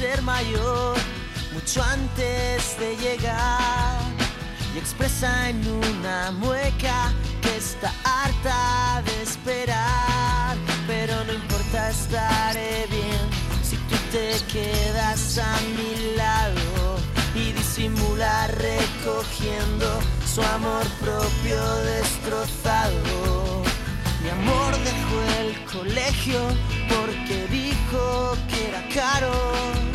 ser mayor mucho antes de llegar y expresa en una mueca que está harta de esperar. Pero no importa, estaré bien si tú te quedas a mi lado y disimula recogiendo su amor propio destrozado. Mi amor dejó el colegio porque dijo que era caro.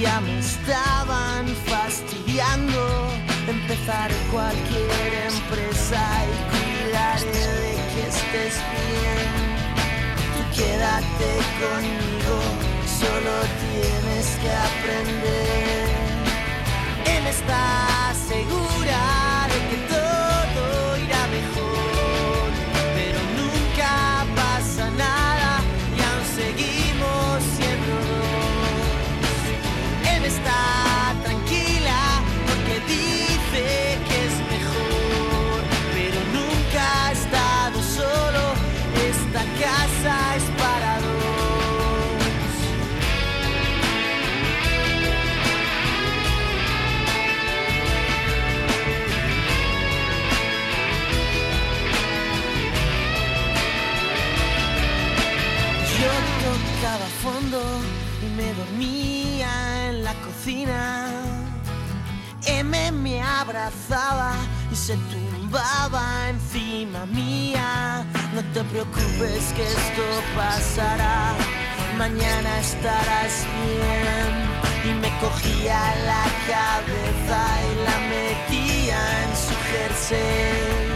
Ya me estaban fastidiando. Empezar cualquier empresa y cuidaré de que estés bien. Tú quédate conmigo, solo tienes que aprender. Él está segura de que preocupes que esto pasará. Mañana estarás bien. Y me cogía la cabeza y la metía en su jersey.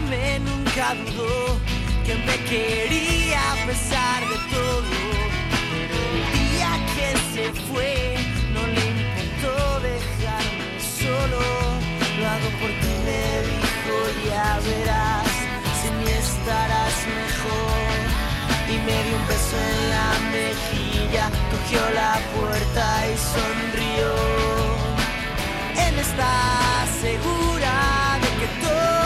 M nunca dudó que me quería a pesar de todo. Pero el día que se fue, no le importó dejarme solo. Lo hago por ti, me dijo, ya verás, Y me dio un beso en la mejilla, cogió la puerta y sonrió. Él está segura de que todo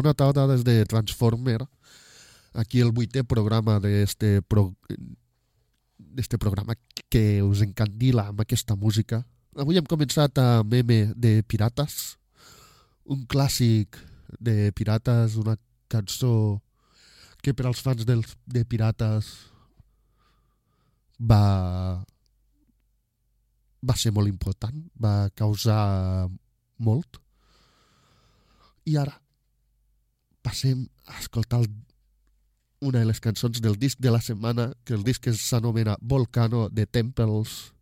Bona tarda des de Transformer. Aquí el vuitè programa d'este pro... d'este programa que us encandila amb aquesta música. Avui hem començat amb M de Pirates, un clàssic de Pirates, una cançó que per als fans dels, de Pirates va va ser molt important, va causar molt. I ara passem a escoltar el- una de les cançons del disc de la setmana, que el disc s'anomena Volcano de Temples,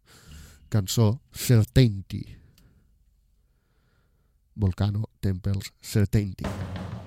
cançó Certainty. Volcano Temples Certainty. I've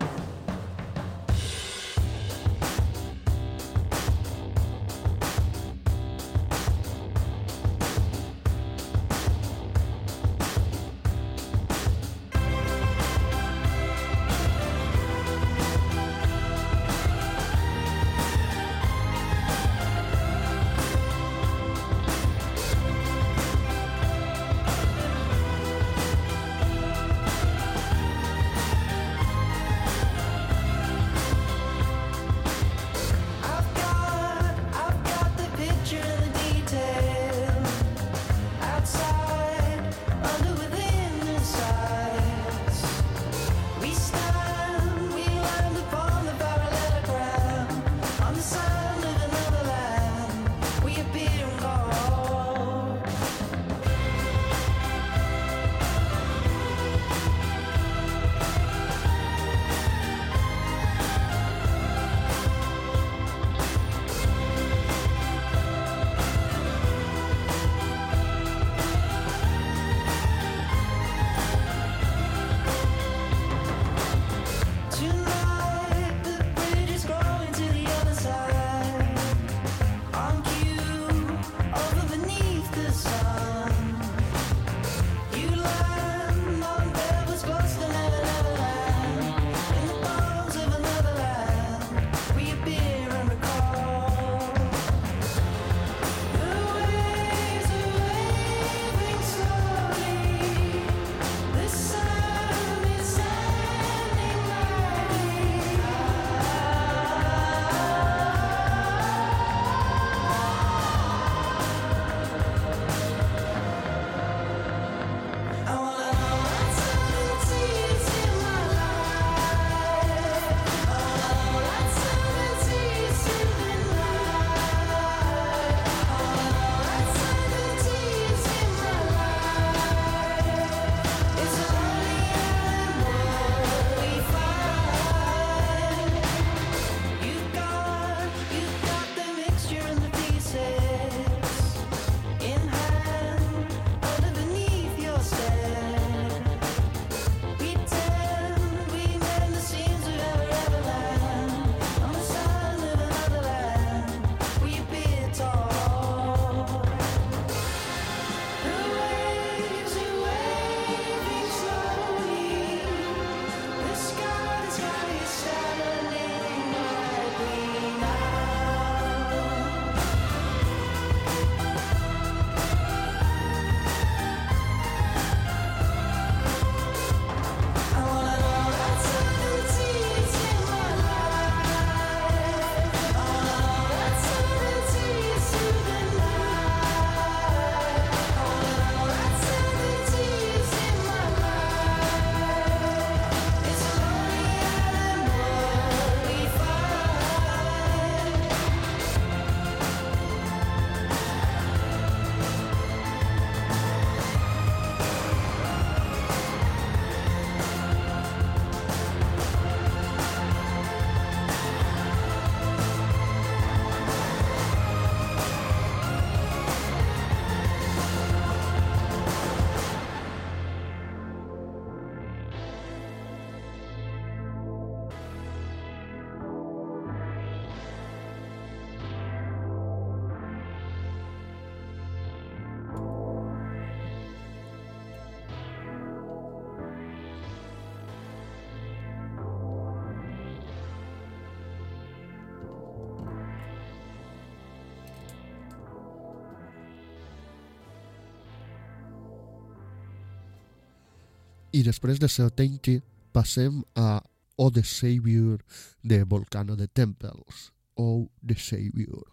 I després de Certainty passem a O the Savior de Volcano de Temples. O the Savior.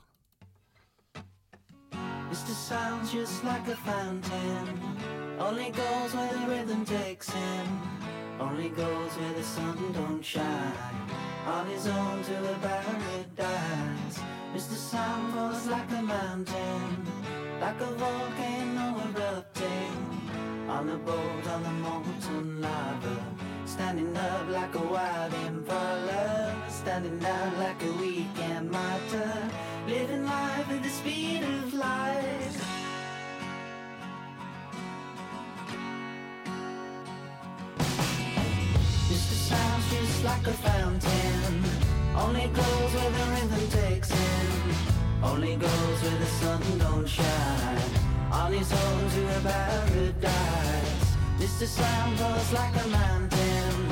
Mr. Sounds just like a fountain. Only goes where the rhythm takes him. Only goes where the sun don't shine. On his own to a paradise. Mr. Sound goes like a mountain. Like a volcano erupting. On the boat, on the molten lava. Standing up like a wild impala. Standing out like a weekend martyr. Living life at the speed of light. sounds just like a fountain Only goes where the rhythm takes in Only goes where the sun don't shine these homes to a paradise. Mr. Slam falls like a mountain,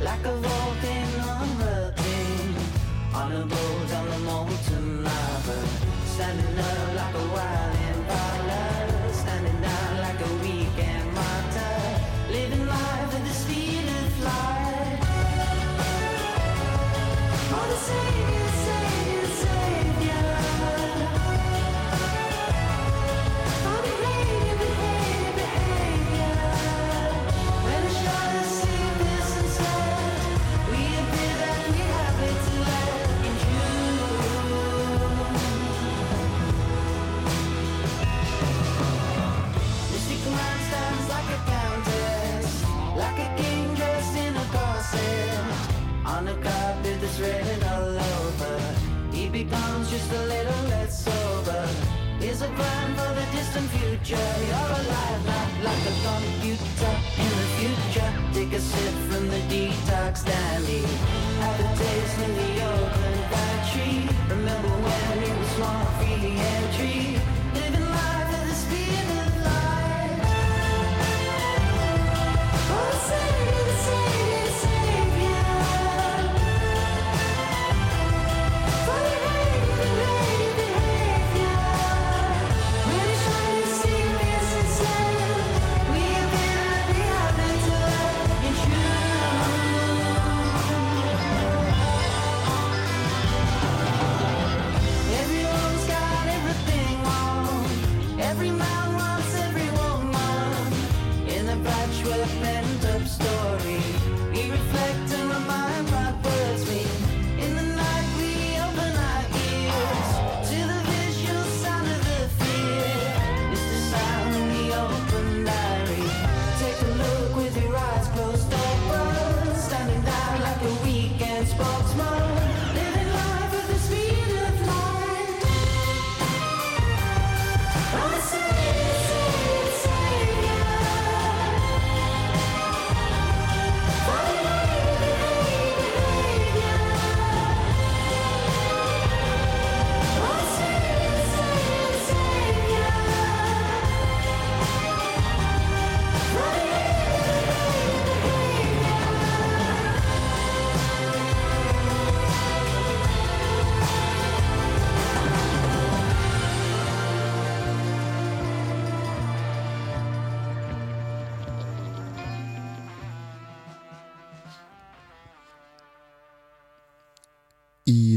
like a volcano erupting. On a boat on the molten lava, standing up.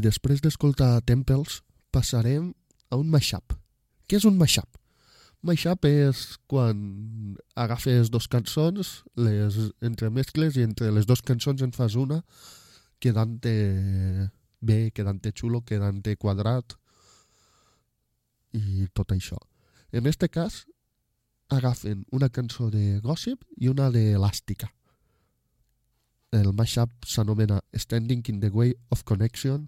després d'escoltar Temples passarem a un mashup. Què és un mashup? Mashup és quan agafes dos cançons, les entremescles i entre les dues cançons en fas una quedant bé, quedant xulo, quedant quadrat i tot això. En este cas, agafen una cançó de Gossip i una d'Elàstica. El mashup s'anomena Standing in the Way of Connection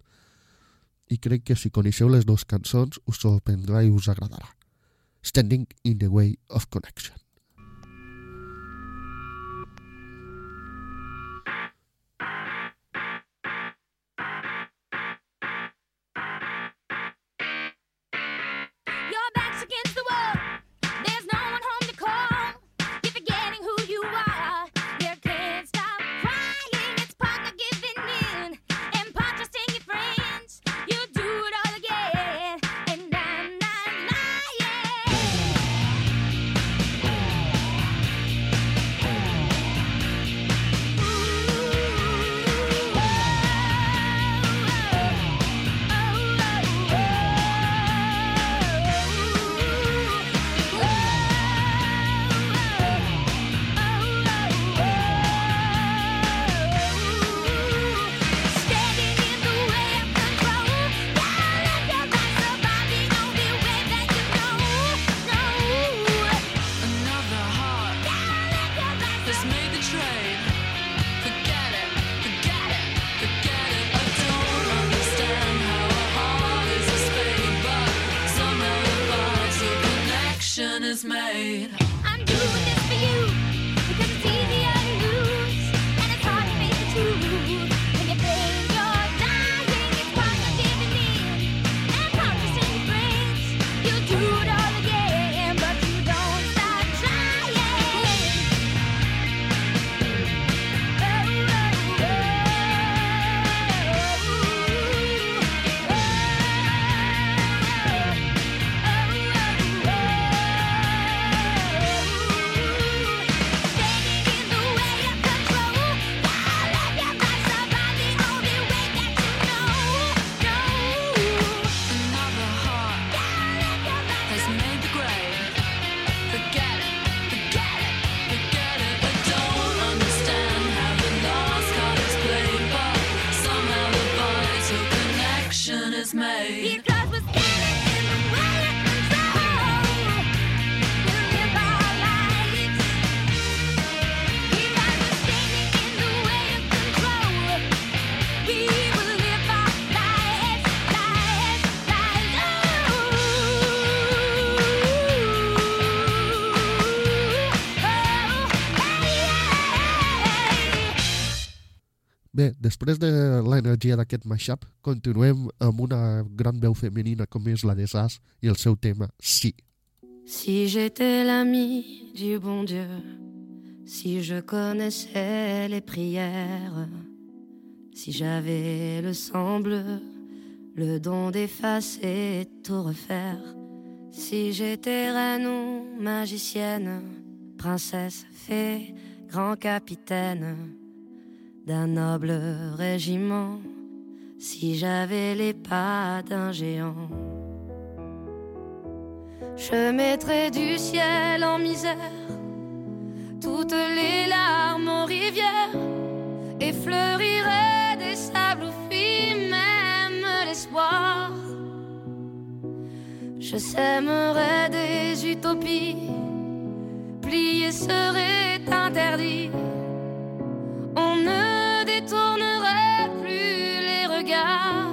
i crec que si coneixeu les dues cançons us sorprendrà i us agradarà. Standing in the Way of Connection. Després de l'energia d'aquest mashup, continuem amb una gran veu femenina com és la de Sass i el seu tema Sí. Si j'étais l'ami du bon Dieu, si je connaissais les prières, si j'avais le sang bleu, le don d'effacer tout refaire, si j'étais reine ou magicienne, princesse, fée, grand capitaine d'un noble régiment, si j'avais les pas d'un géant. Je mettrais du ciel en misère toutes les larmes aux rivières et fleurirais des sables où fuit même l'espoir. Je sèmerais des utopies, plier serait interdit. On ne détournerait plus les regards.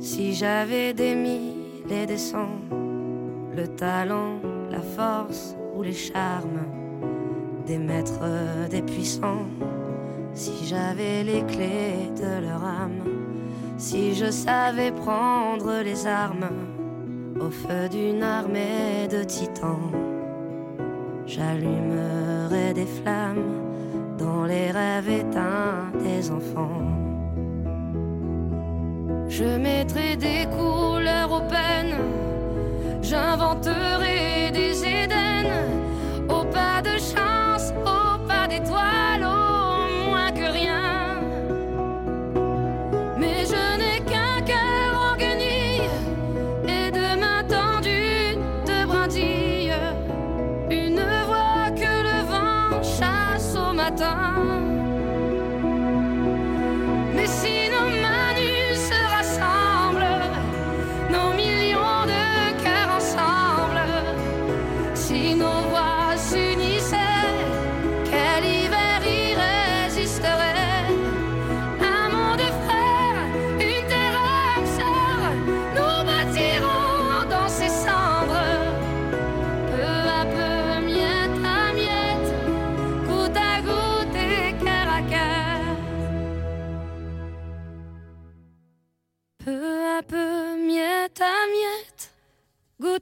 Si j'avais des mille et des cents, le talent, la force ou les charmes des maîtres, des puissants, si j'avais les clés de leur âme, si je savais prendre les armes au feu d'une armée de titans, j'allumerais des flammes dans les rêves éteints des enfants. Je mettrai des couleurs aux peines, j'inventerai des Éden, au pas de chance, au pas d'étoiles, matin.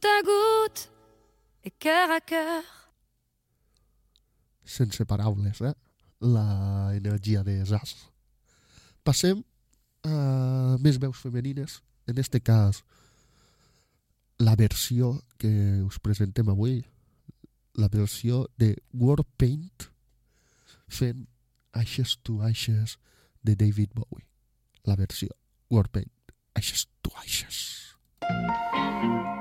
Goutte à goutte et cœur à cœur. sense paraules, eh? La energia de Sass. Passem a més veus femenines, en este cas la versió que us presentem avui, la versió de Warpaint fent Ashes to Ashes de David Bowie. La versió Warpaint, Ashes to Ashes. Peu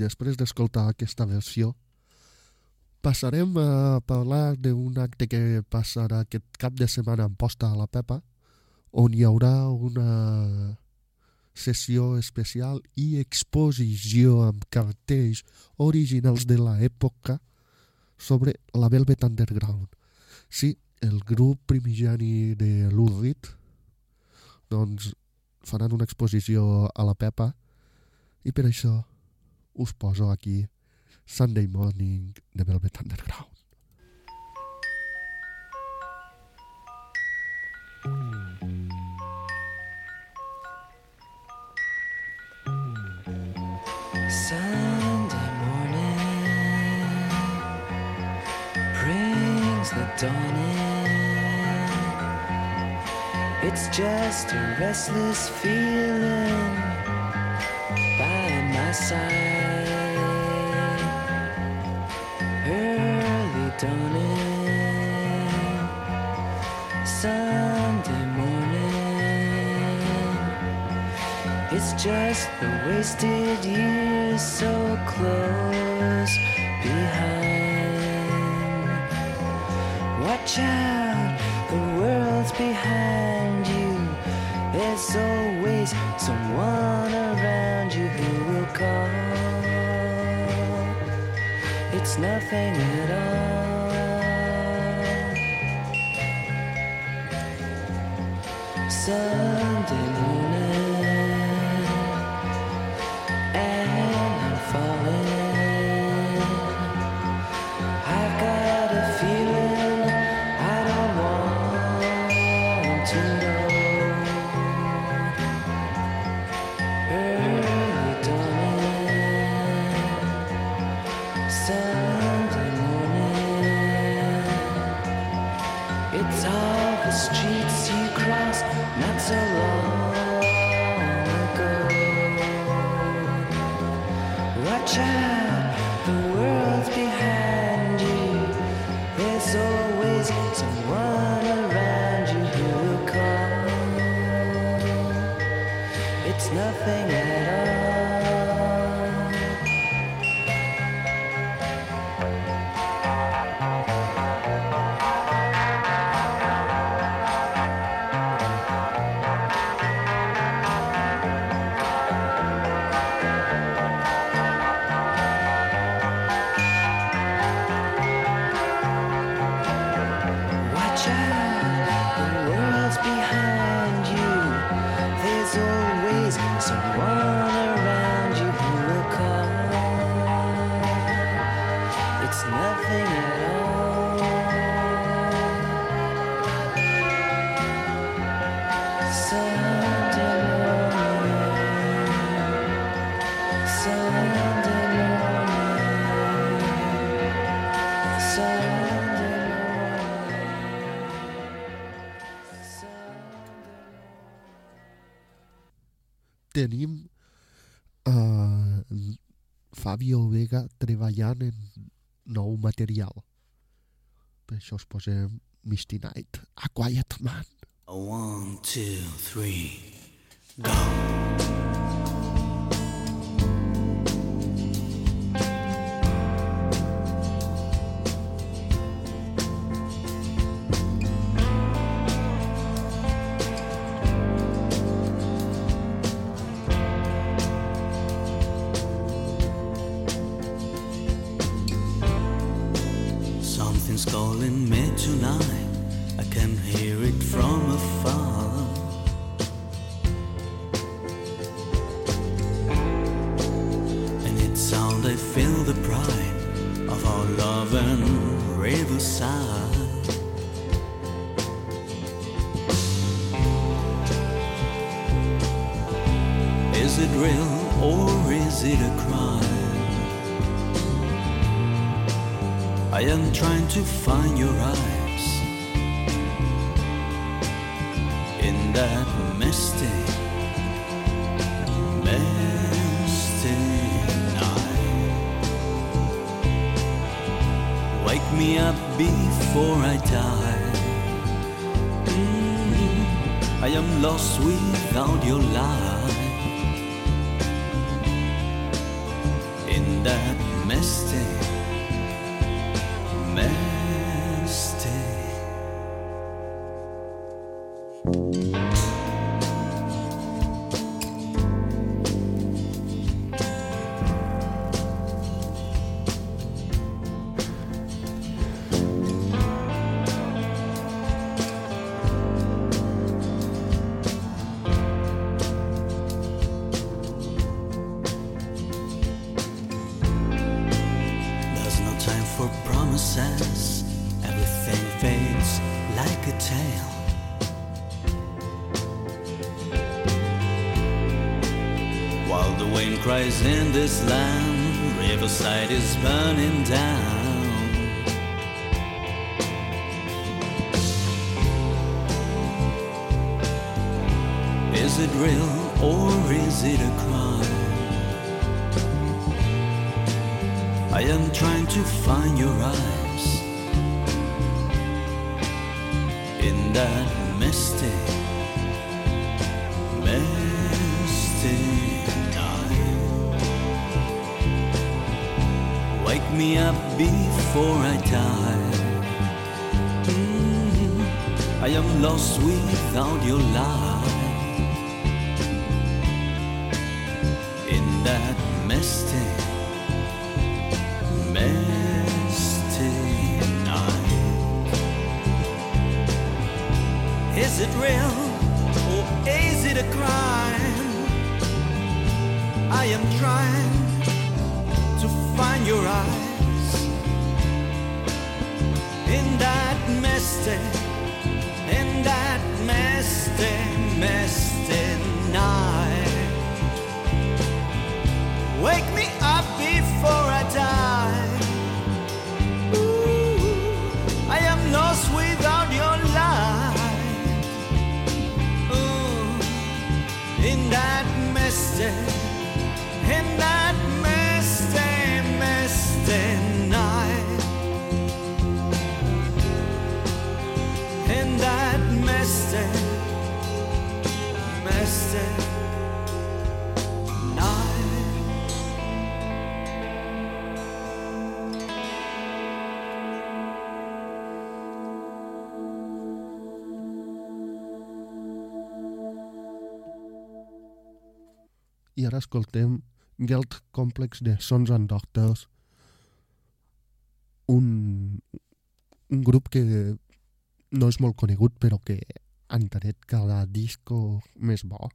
després d'escoltar aquesta versió passarem a parlar d'un acte que passarà aquest cap de setmana en posta a la Pepa on hi haurà una sessió especial i exposició amb cartells originals de l'època sobre la Velvet Underground. Sí, el grup primigeni de l'Urrit doncs faran una exposició a la Pepa i per això us poso aquí Sunday Morning de Velvet Underground. Sunday morning brings the dawn. It's just a restless feeling by my side. Sunday morning. It's just the wasted years so close behind. Watch out, the world's behind you. There's always someone around you who will call. It's nothing at all. Sunday Tenim uh, Fabio Vega treballant en nou material. Per això us posem Misty Night, A Quiet Man. A one, two, three, go. in that misty, misty misty, misty night. Wake me. i ara escoltem Geld Complex de Sons and Doctors, un, un grup que no és molt conegut, però que entenet cada disco més bo.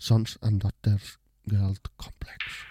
Sons and Doctors Geld Complex.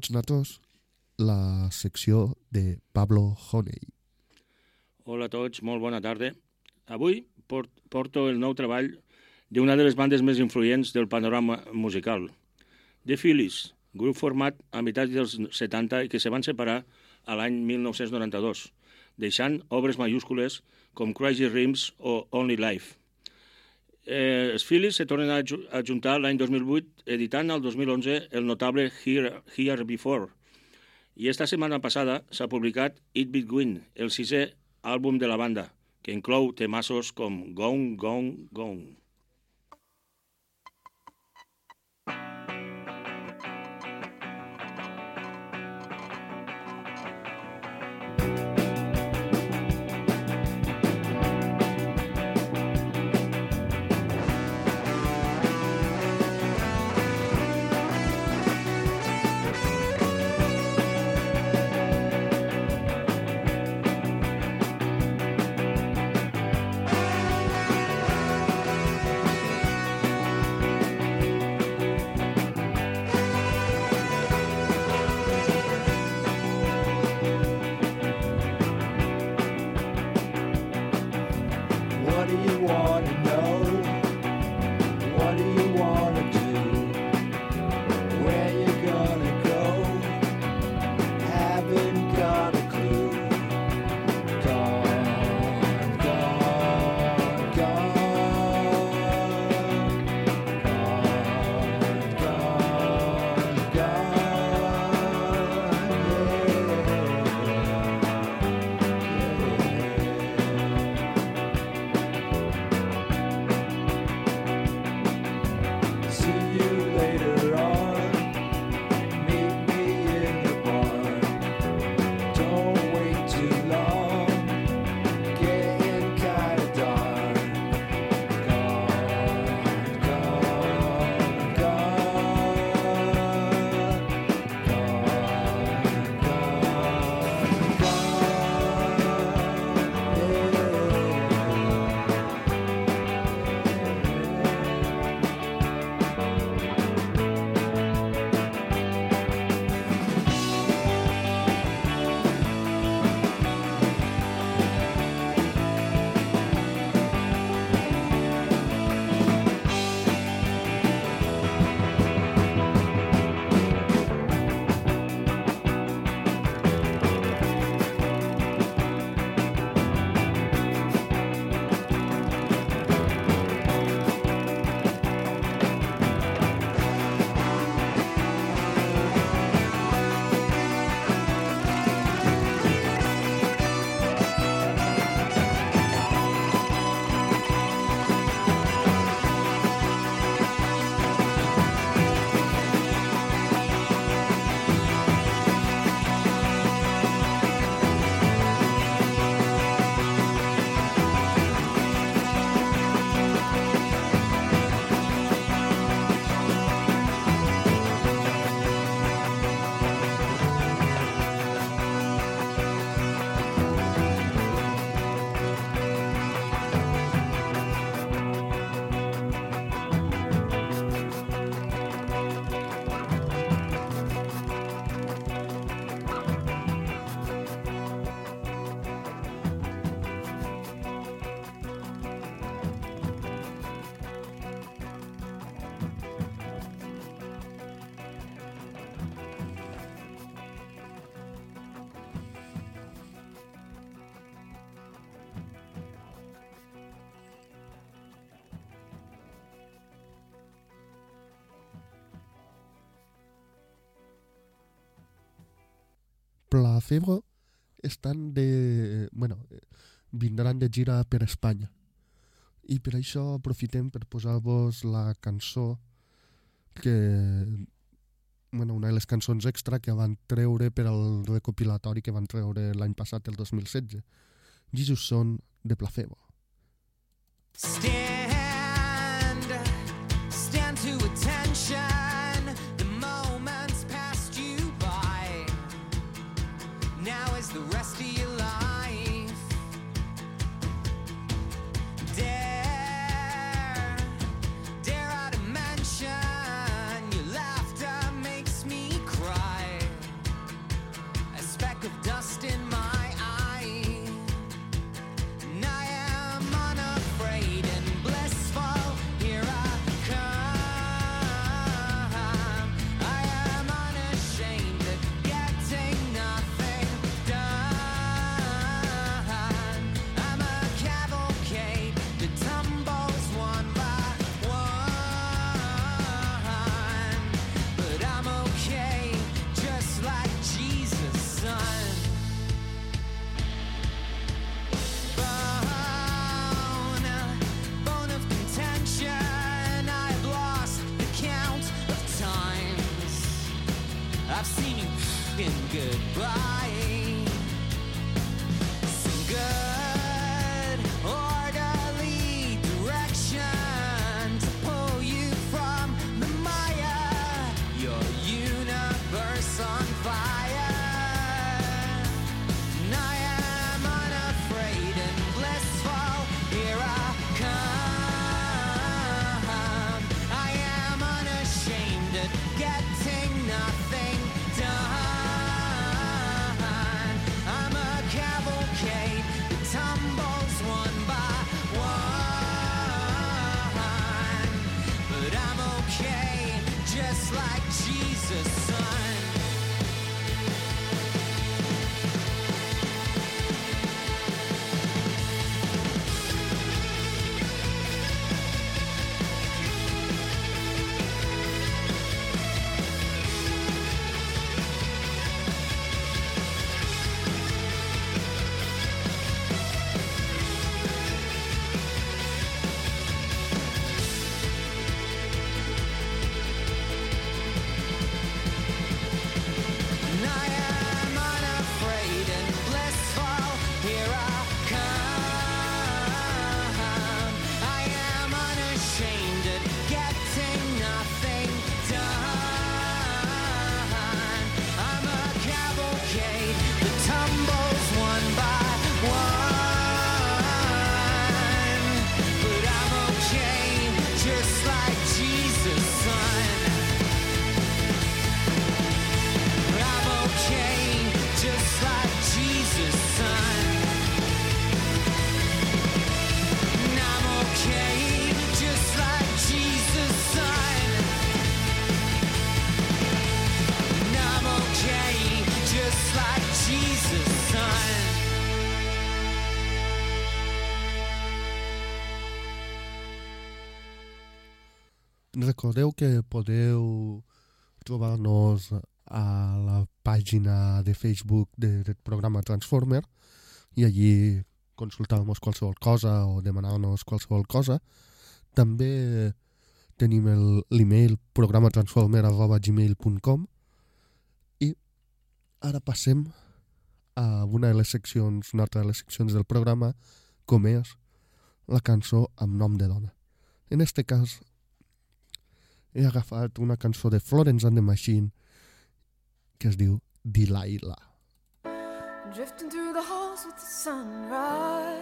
Tots Natos la secció de Pablo Honey. Hola a tots, molt bona tarda. Avui port, porto el nou treball d'una de les bandes més influents del panorama musical. The Phillies, grup format a meitat dels 70 i que se van separar a l'any 1992, deixant obres mayúscules com Crazy Rims o Only Life. Eh, els Phillies se tornen a, ju- a juntar l'any 2008, editant al 2011 el notable Here, Here Before, i esta setmana passada s'ha publicat It Between, el sisè àlbum de la banda, que inclou temassos com Gone, Gone, Gone. Placebo estan de... Bueno, vindran de gira per Espanya. I per això aprofitem per posar-vos la cançó que... Bueno, una de les cançons extra que van treure per al recopilatori que van treure l'any passat, el 2016. Jesus Son de Placebo. Stand, Recordeu que podeu trobar-nos a la pàgina de Facebook de- del programa Transformer i allí consultar-nos qualsevol cosa o demanar-nos qualsevol cosa. També tenim l'email programatransformer.gmail.com i ara passem a una de les seccions, una altra de les seccions del programa, com és la cançó amb nom de dona. En este cas he agafat una cançó de Florence and the Machine que es diu Delilah. Drifting through the halls with the sunrise,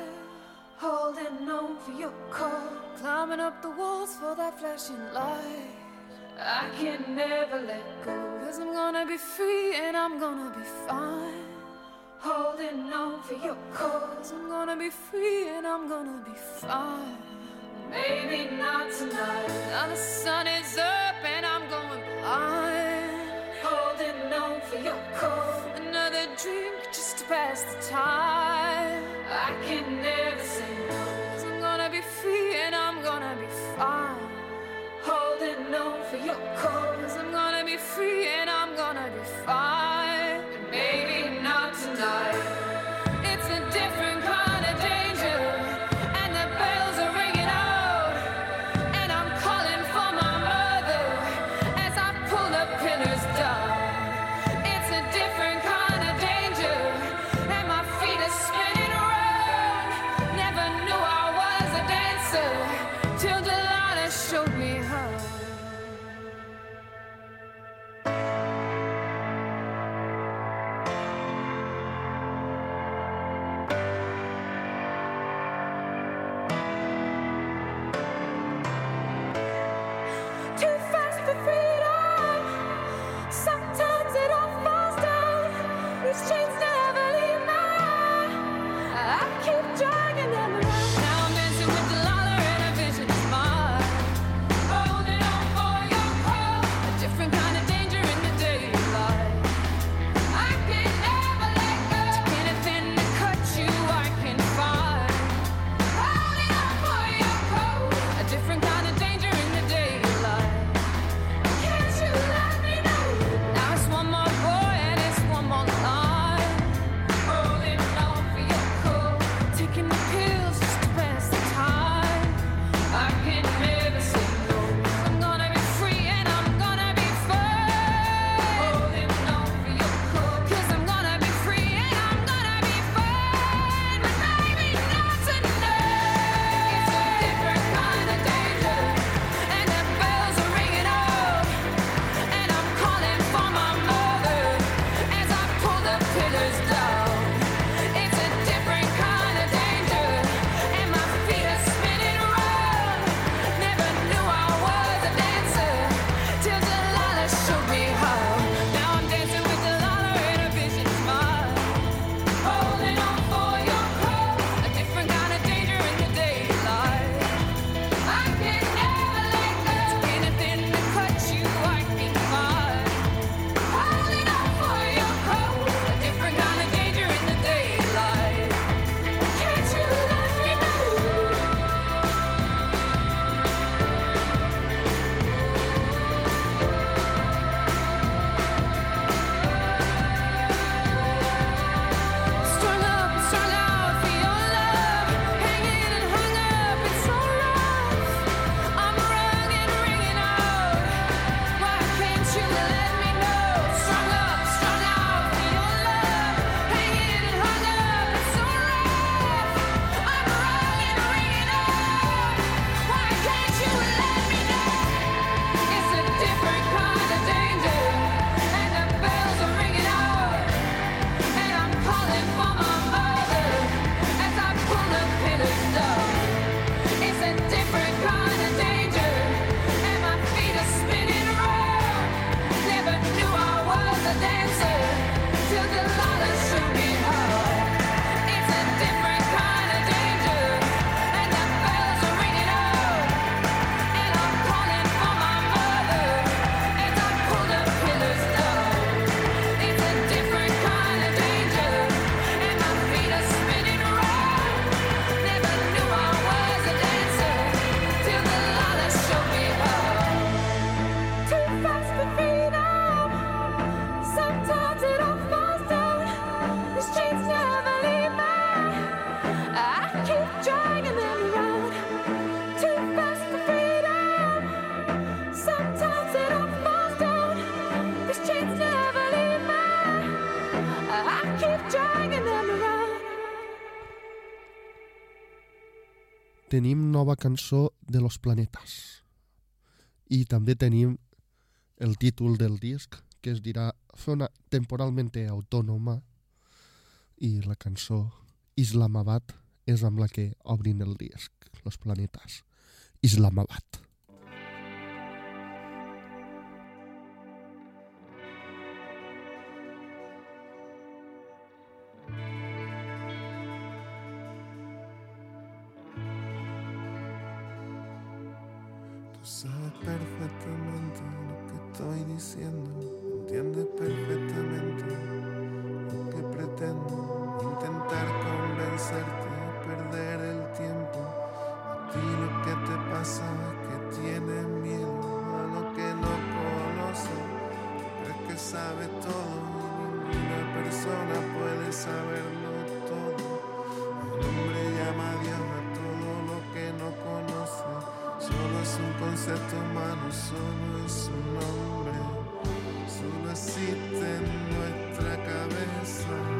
holding on for your call, climbing up the walls for that flashing light. I can never let go, cause I'm gonna be free and I'm gonna be fine. Holding on for your cause, I'm gonna be free and I'm gonna be fine. Maybe not tonight. Now the sun is up and I'm going blind. Holding on for your cause. Another drink just to pass the time. I can never say no. Cause I'm gonna be free and I'm gonna be fine. Holding on for your cause. I'm gonna be free and I'm gonna be fine. nova cançó de Los Planetas. I també tenim el títol del disc, que es dirà Zona temporalmente Autònoma, i la cançó Islamabad és amb la que obrin el disc, Los Planetas. Islamabad. perfectamente lo que estoy diciendo, entiendes perfectamente. dulce tu mano, solo es un nombre, solo existe en nuestra cabeza.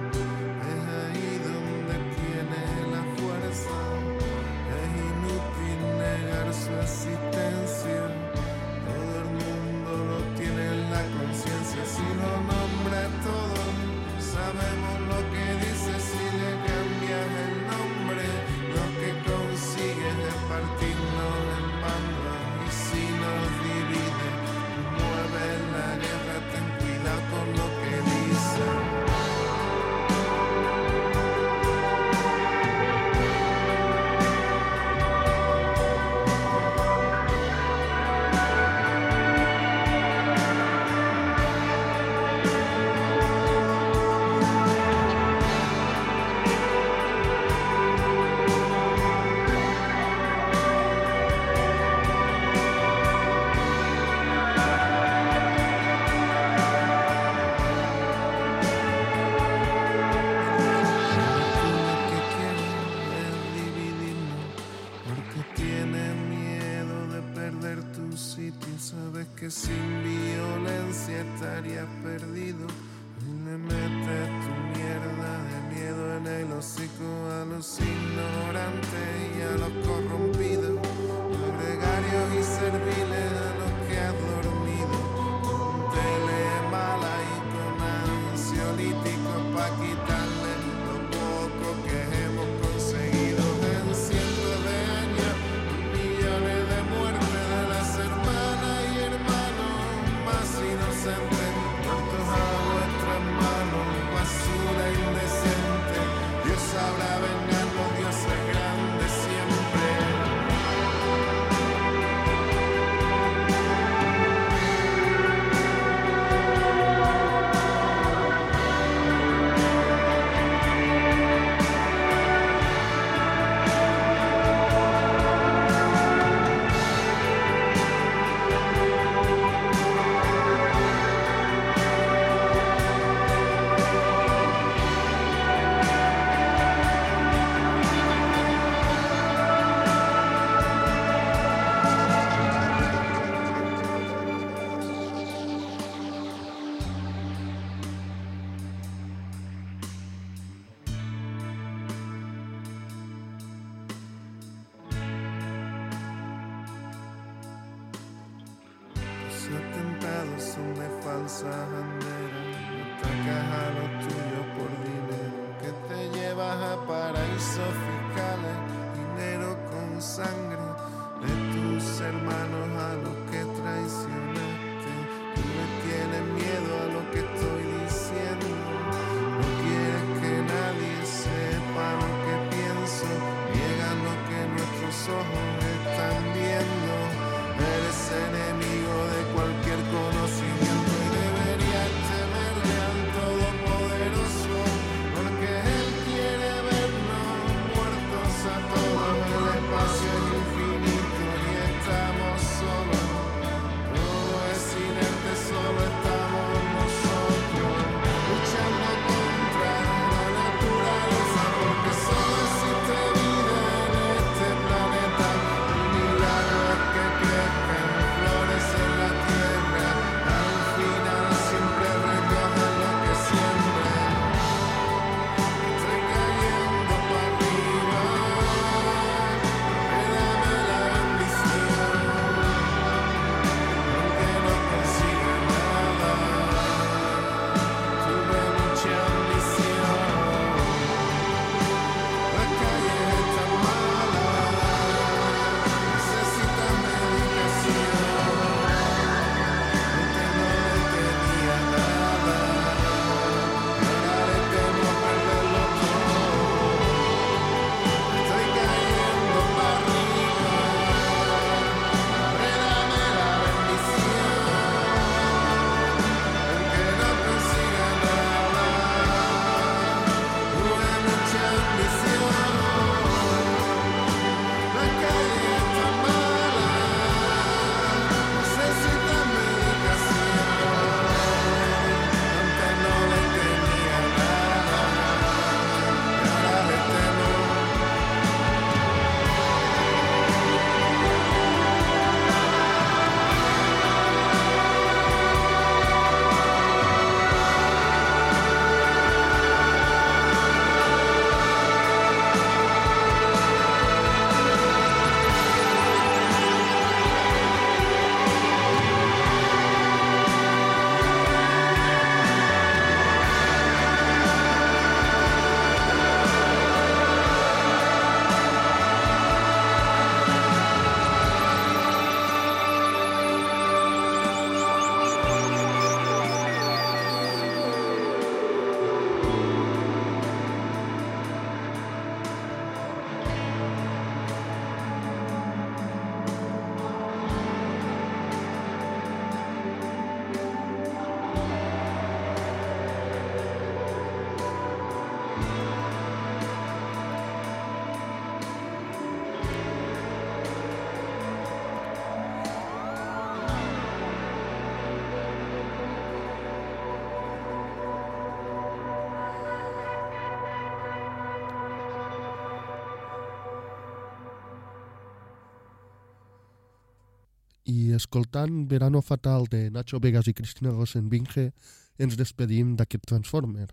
escoltant Verano Fatal de Nacho Vegas i Cristina Rosenbinge, ens despedim d'aquest Transformer.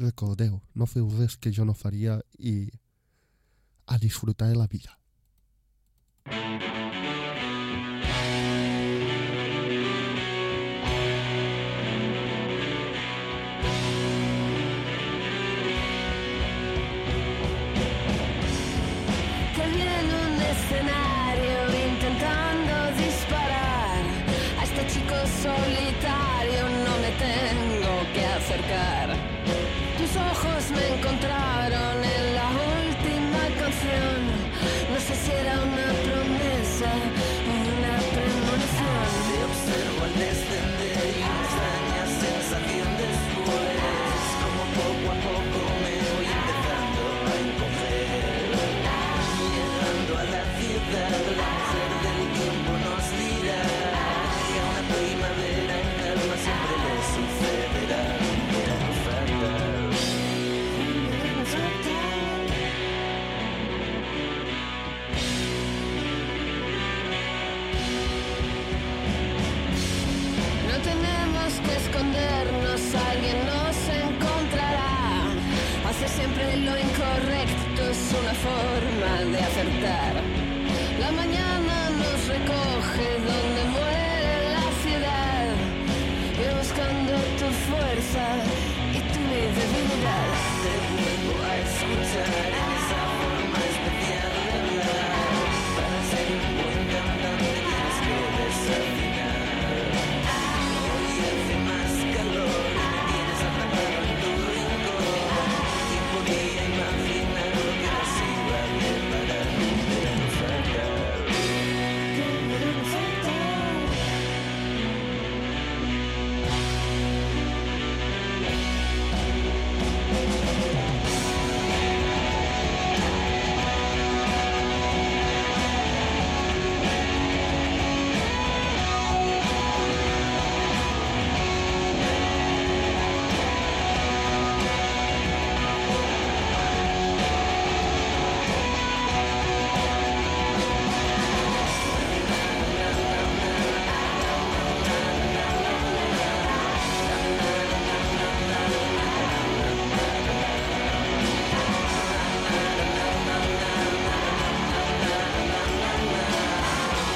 Recordeu, no feu res que jo no faria i a disfrutar de la vida.